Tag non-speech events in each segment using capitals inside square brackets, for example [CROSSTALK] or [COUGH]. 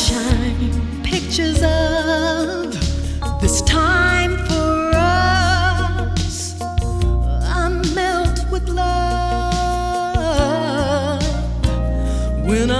sunshine, pictures of this time for us. I melt with love when I.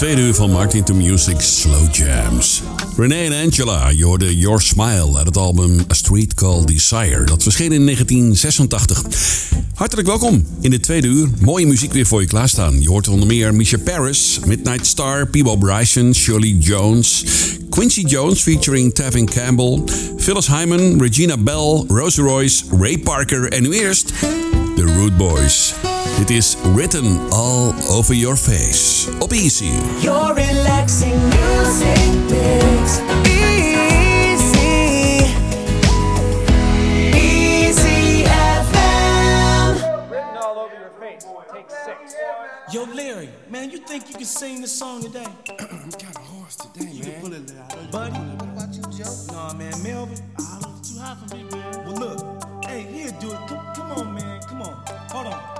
tweede uur van Martin to Music Slow Jams. Renee en Angela, je Your Smile uit het album A Street Called Desire. Dat verscheen in 1986. Hartelijk welkom in de tweede uur. Mooie muziek weer voor je klaarstaan. Je hoort onder meer Misha Paris, Midnight Star, Peebo Bryson, Shirley Jones... Quincy Jones featuring Tevin Campbell, Phyllis Hyman, Regina Bell, Rosie Royce, Ray Parker en nu eerst The Root Boys. Dit is Written All Over Your Face op Easy. Your relaxing music mix. Yo, Larry, man, you think you can sing this song today? [CLEARS THROAT] I'm kind of hoarse today, you man. You pull it out. Buddy? What about you, Joe? Nah, man, Melvin. Ah, too high for me, man. Well, look. Hey, here, do it. Come, come on, man. Come on. Hold on.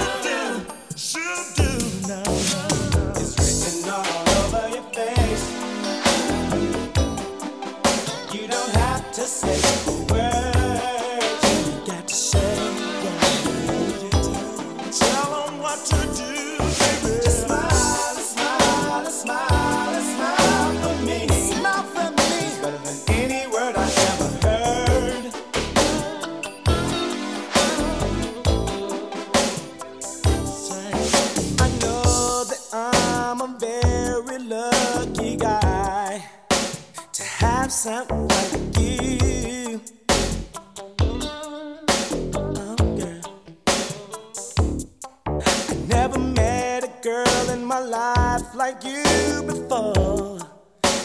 my life like you before.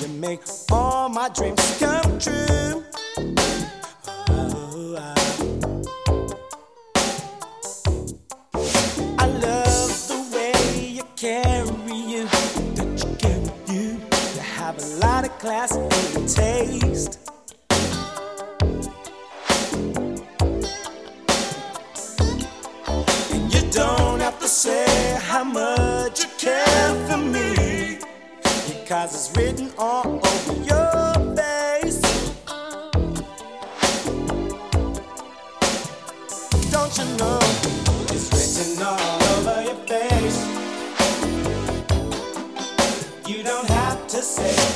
You make all my dreams come true. Oh, I, I love the way you carry you, that you carry you. You have a lot of class and taste. And you don't have to say how much. cause it's written all over your face. Don't you know it's written all over your face? You don't have to say.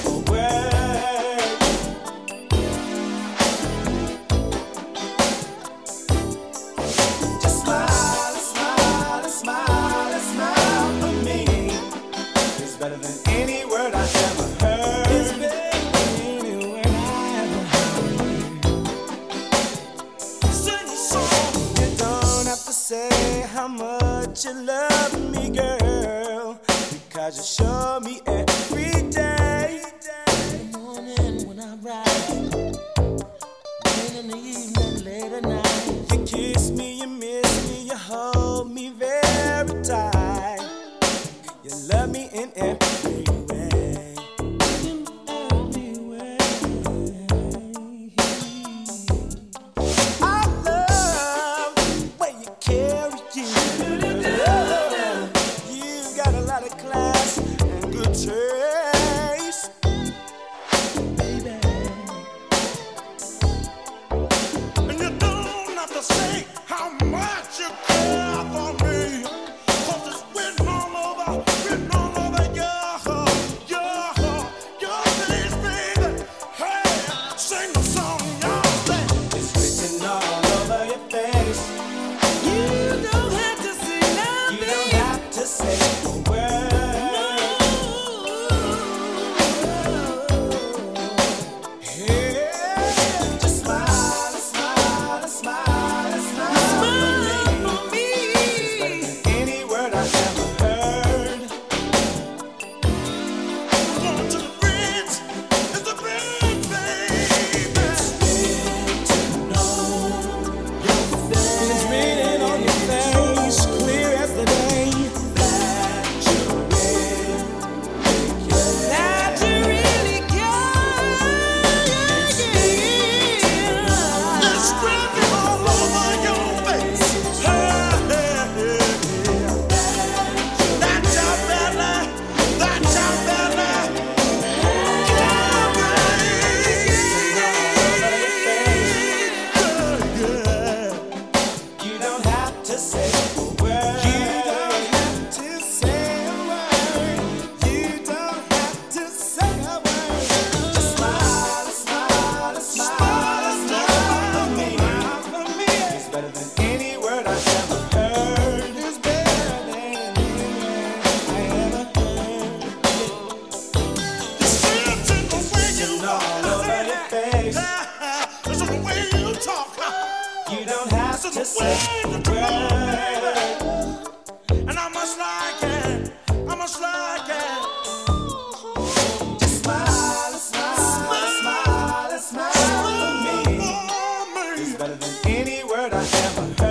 than any word I ever heard.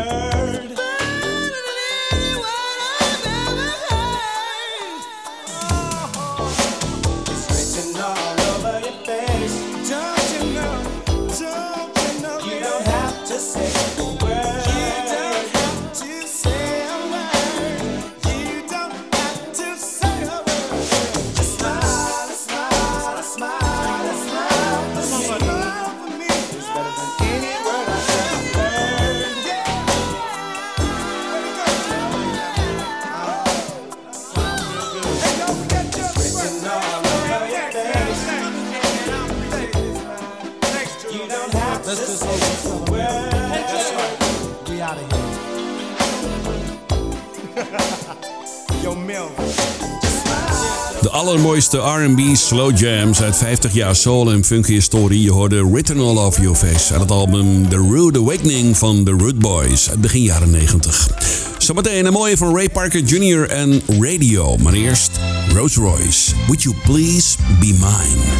allermooiste R&B slow jams uit 50 jaar soul en funky historie. Je hoorde Written All Over Your Face uit het album The Rude Awakening van The Rude Boys uit begin jaren 90. Zometeen een mooie van Ray Parker Jr. en Radio. Maar eerst Rolls Royce. Would you please be mine?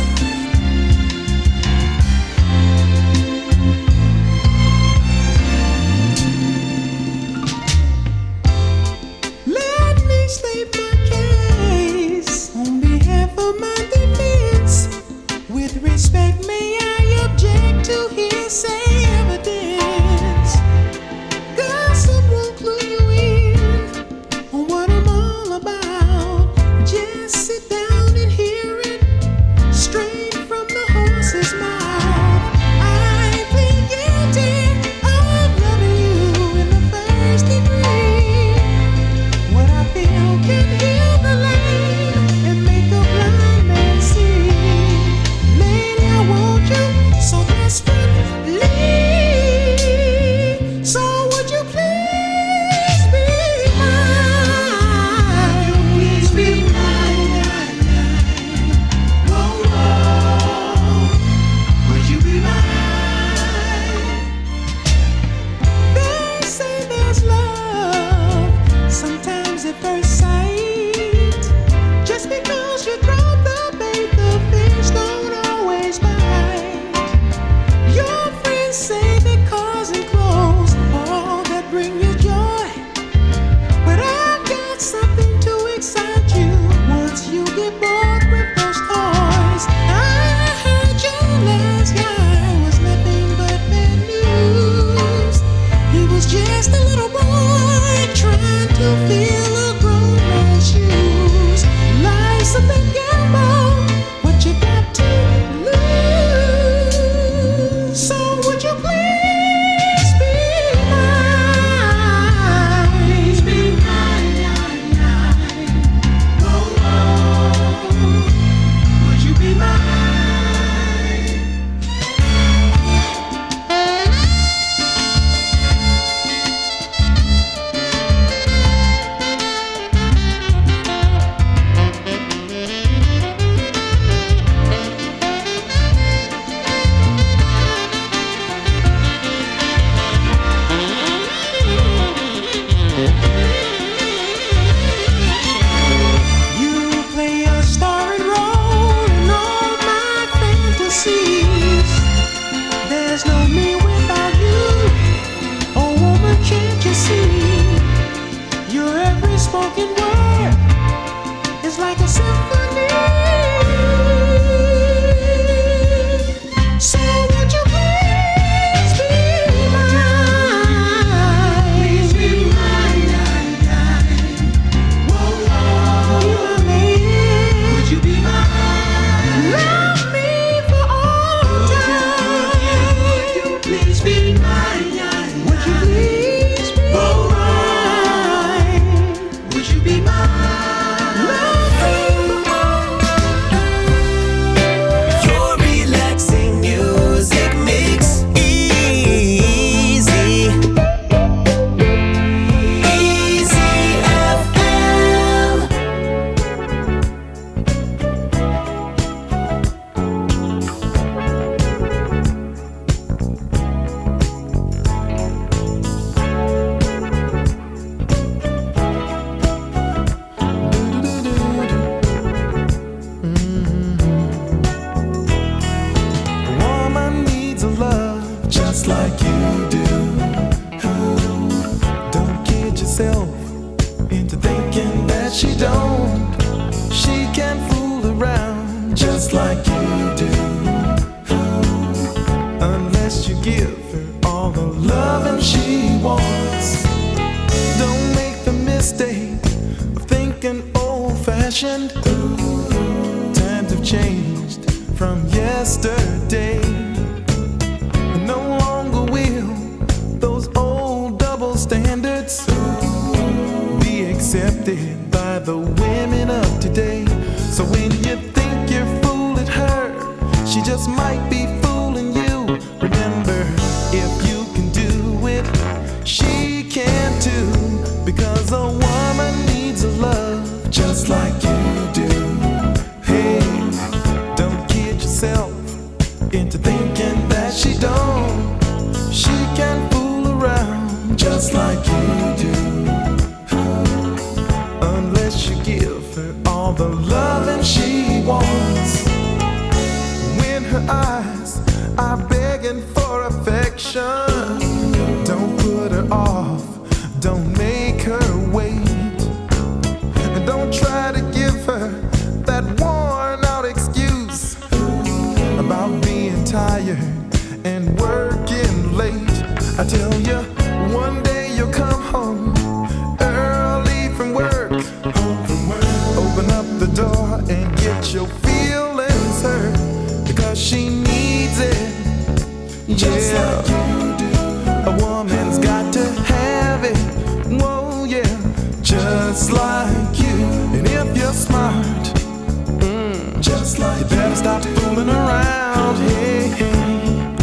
just like you better stop fooling around. Hey, hey.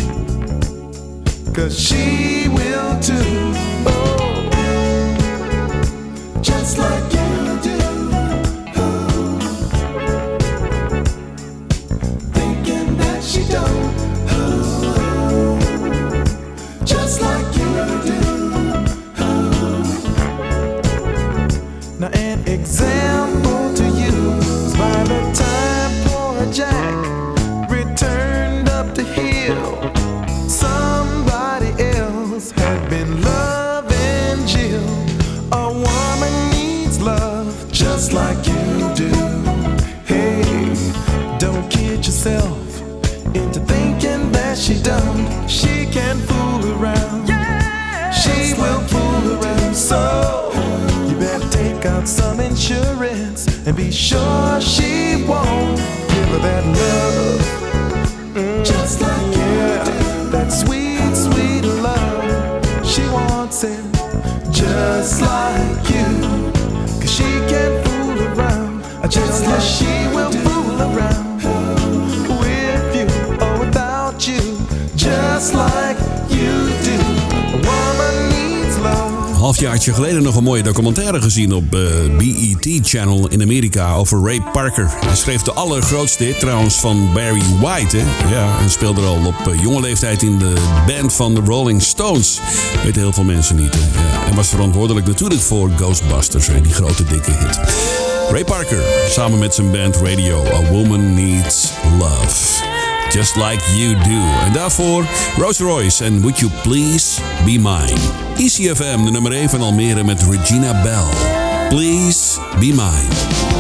Cause she will too. Oh, just like you. halfjaartje geleden nog een mooie documentaire gezien op eh, BET Channel in Amerika over Ray Parker. Hij schreef de allergrootste hit trouwens van Barry White. Hè? Ja, en speelde al op eh, jonge leeftijd in de band van de Rolling Stones. Weet heel veel mensen niet. En was verantwoordelijk natuurlijk voor Ghostbusters, en die grote dikke hit. Ray Parker, samen met zijn band Radio, A Woman Needs Love. Just Like You Do. En daarvoor Rose Royce en Would You Please Be Mine. ECFM, de nummer 1 van Almere met Regina Bell. Please Be Mine.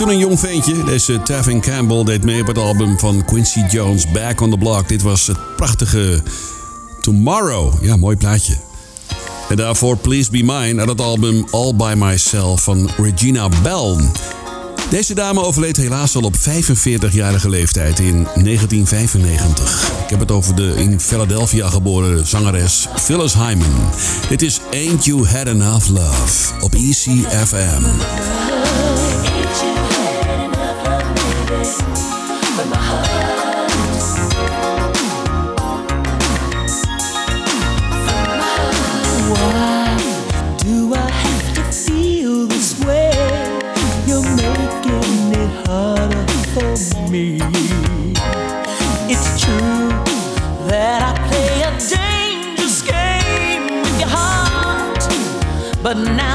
toen een jong ventje. Deze Tavin Campbell deed mee op het album van Quincy Jones, Back on the Block. Dit was het prachtige Tomorrow. Ja, mooi plaatje. En daarvoor Please Be Mine uit het album All By Myself van Regina Bell. Deze dame overleed helaas al op 45-jarige leeftijd in 1995. Ik heb het over de in Philadelphia geboren zangeres Phyllis Hyman. Dit is Ain't You Had Enough Love op ECFM. but now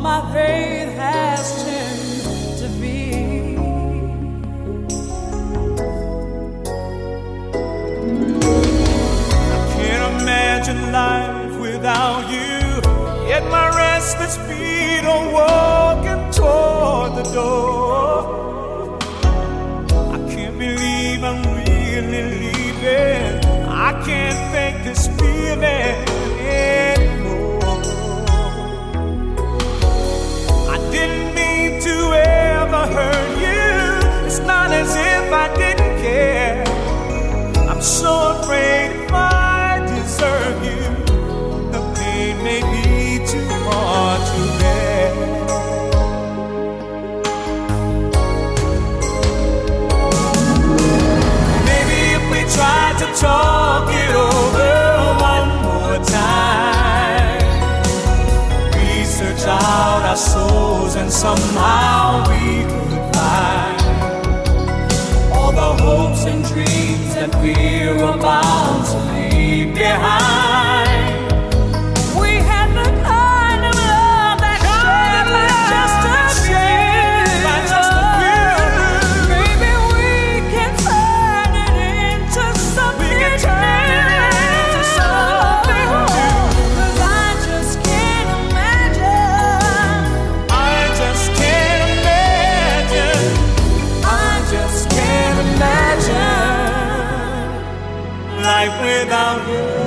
my faith has turned to fear. I can't imagine life without you. Yet my restless feet are walking toward the door. I can't believe I'm really leaving. I can't fake this feeling hurt you. It's not as if I didn't care. I'm so afraid if I deserve you, the pain may be too hard to bear. Maybe if we tried to talk it over one more time, research out our souls and somehow that we're about to leave behind. Life without you.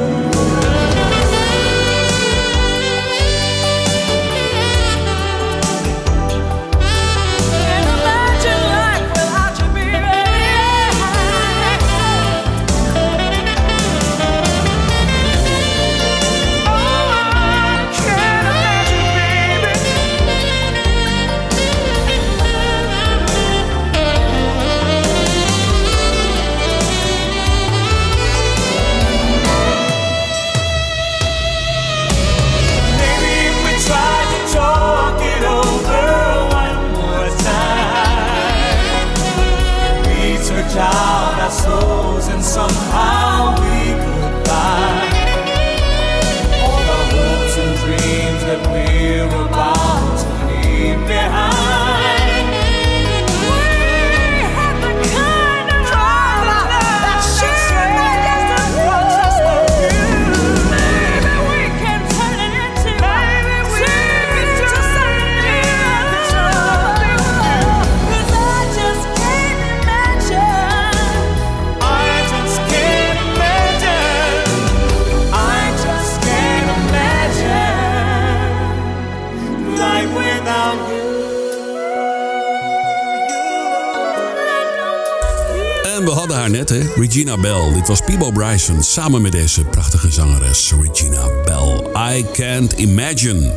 Regina Bell. Dit was Peebo Bryson samen met deze prachtige zangeres Regina Bell. I Can't Imagine.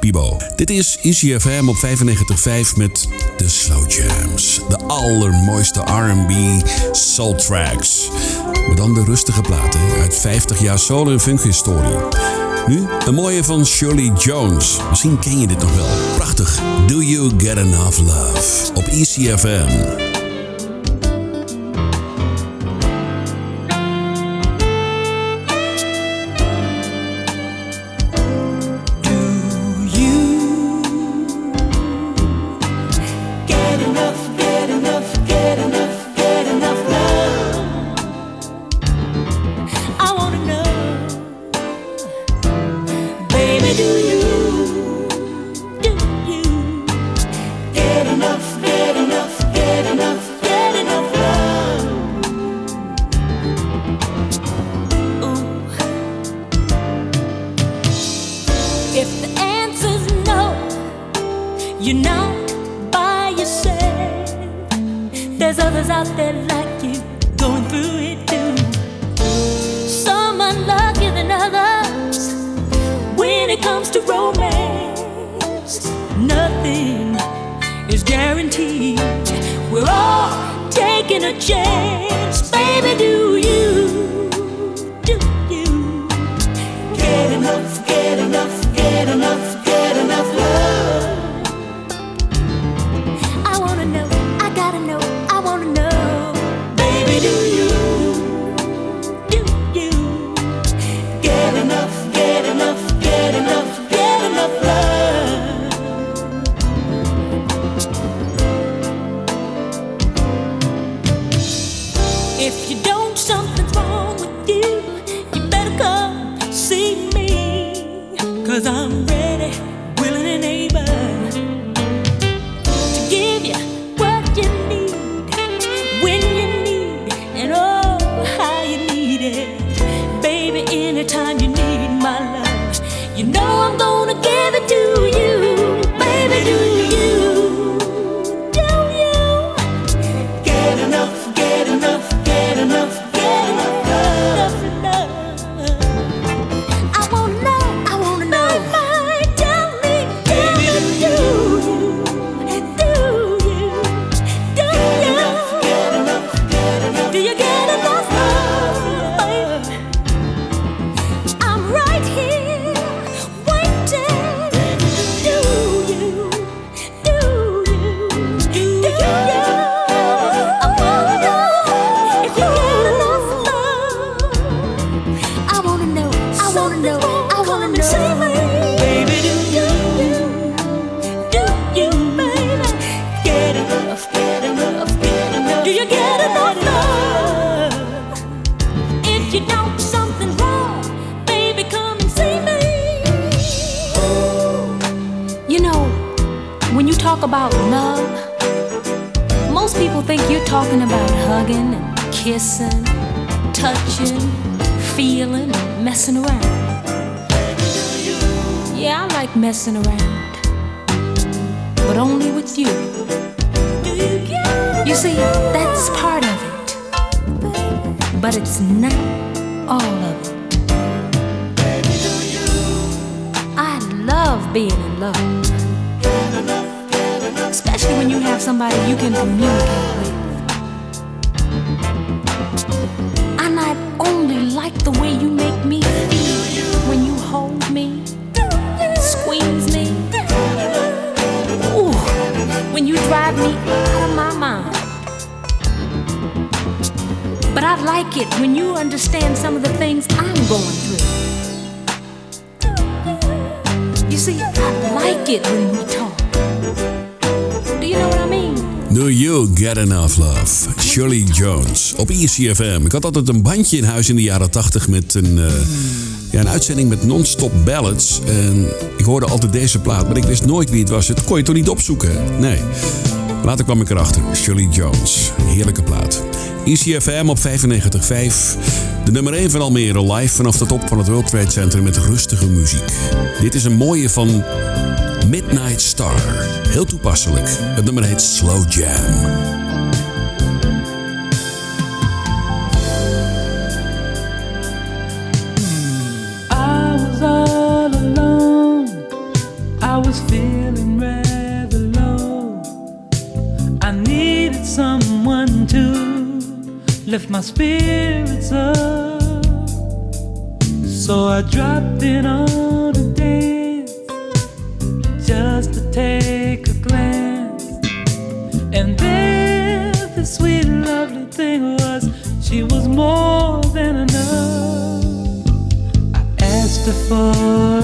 Peebo. Dit is ECFM op 95.5 met de Slow Jams. De allermooiste R&B soul tracks. Maar dan de rustige platen uit 50 jaar soul- en funkhistorie. Nu een mooie van Shirley Jones. Misschien ken je dit nog wel. Prachtig. Do You Get Enough Love op E Yeah, I like messing around, but only with you. You see, that's part of it, but it's not all of it. I love being in love. Especially when you have somebody you can communicate with. And I only like the way you make me feel when you hold me, when you drive me out of my mind. But I like it when you understand some of the things I'm going through. You see, I like it when we talk. Do you know what I mean? Do You Get Enough Love? Shirley Jones op ECFM. Ik had altijd een bandje in huis in de jaren 80 met een, eh, ja, een uitzending met non-stop ballads. En ik hoorde altijd deze plaat, maar ik wist nooit wie het was. Het kon je toch niet opzoeken? Nee. Later kwam ik erachter. Shirley Jones. Heerlijke plaat. ECFM op 95.5. De nummer 1 van Almere live vanaf de top van het World Trade Center met rustige muziek. Dit is een mooie van Midnight Star. Heel toepasselijk. Het nummer heet Slow Jam. Feeling rather low. I needed someone to lift my spirits up. So I dropped in on a dance just to take a glance. And there, the sweet, lovely thing was, she was more than enough. I asked her for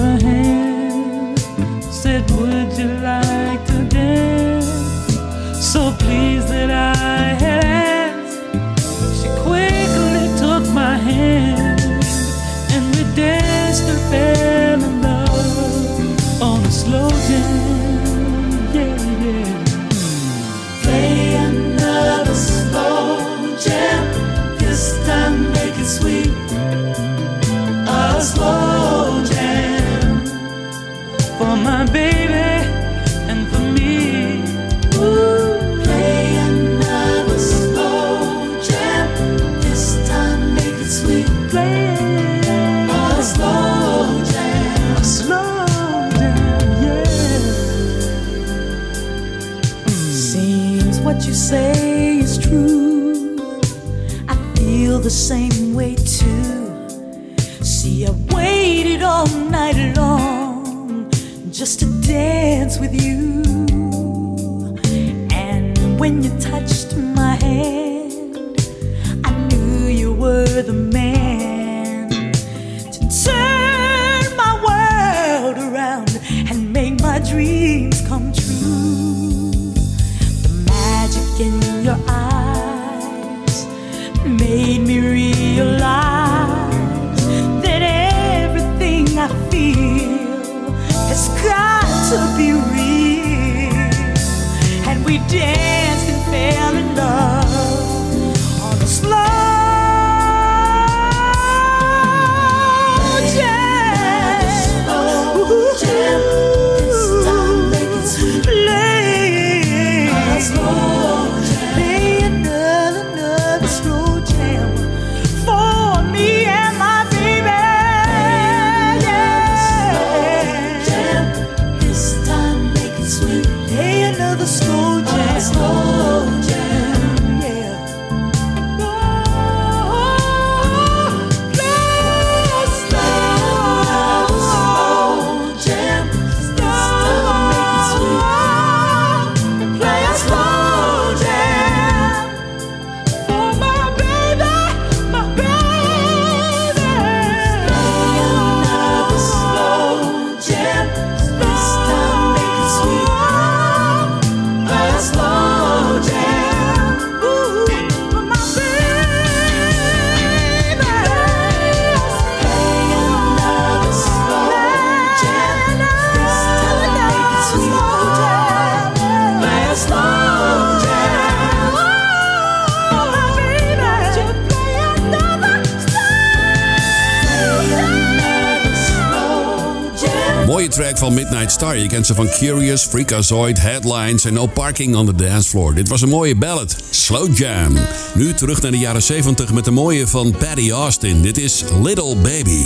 Star. Je kent ze van Curious, Freakazoid, Headlines en No Parking on the Dance Floor. Dit was een mooie ballad, Slow Jam. Nu terug naar de jaren 70 met de mooie van Patty Austin. Dit is Little Baby.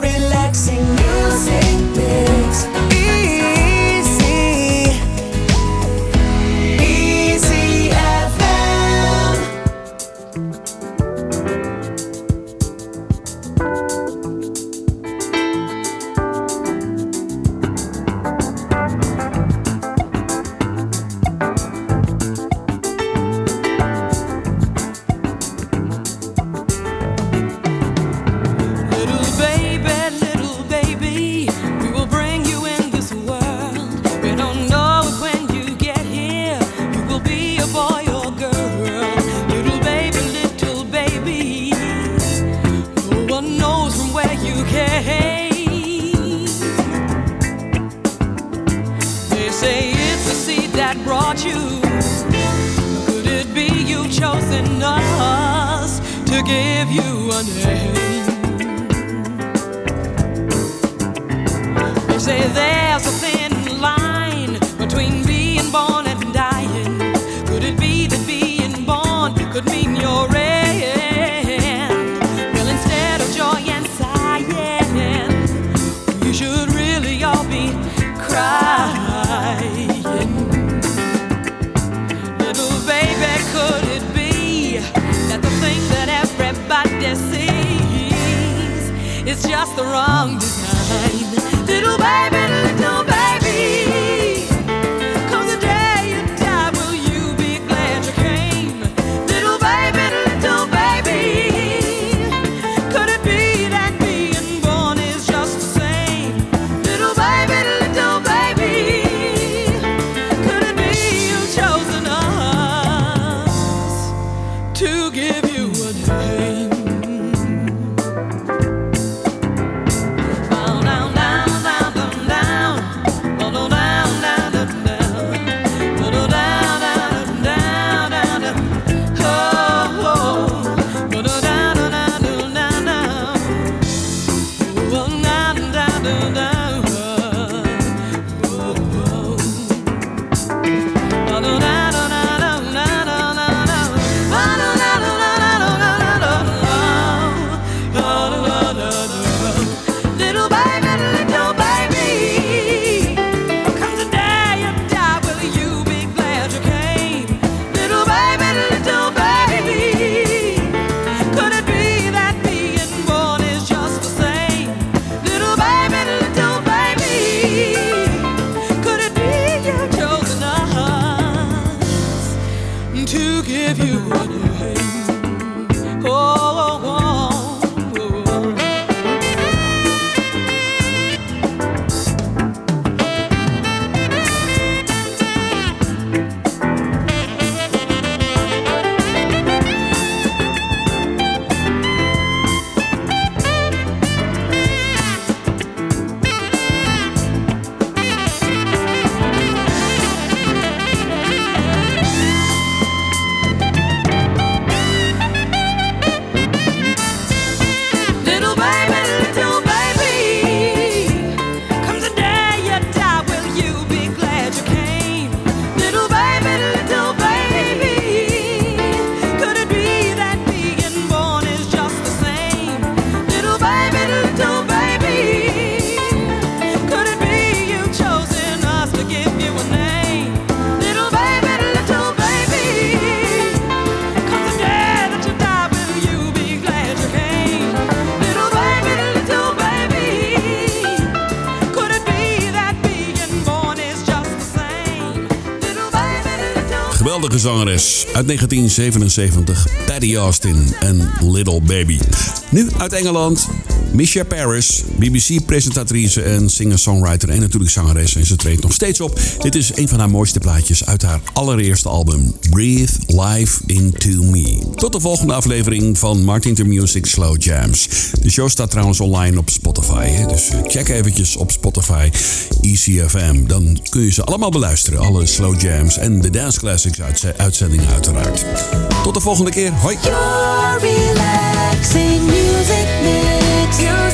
Relaxing music. Zangeres uit 1977, Patty Austin en Little Baby. Nu uit Engeland, Misha Paris, BBC-presentatrice en singer-songwriter en natuurlijk zangeres. En ze treedt nog steeds op. Dit is een van haar mooiste plaatjes uit haar allereerste album, Breathe Life Into Me. Tot de volgende aflevering van Martin to Music Slow Jams. De show staat trouwens online op Spotify. Dus eh, check eventjes op Spotify ECFM. Dan kun je ze allemaal beluisteren. Alle slow jams en de dance classics uitze- uitzendingen uiteraard. Tot de volgende keer. Hoi. Your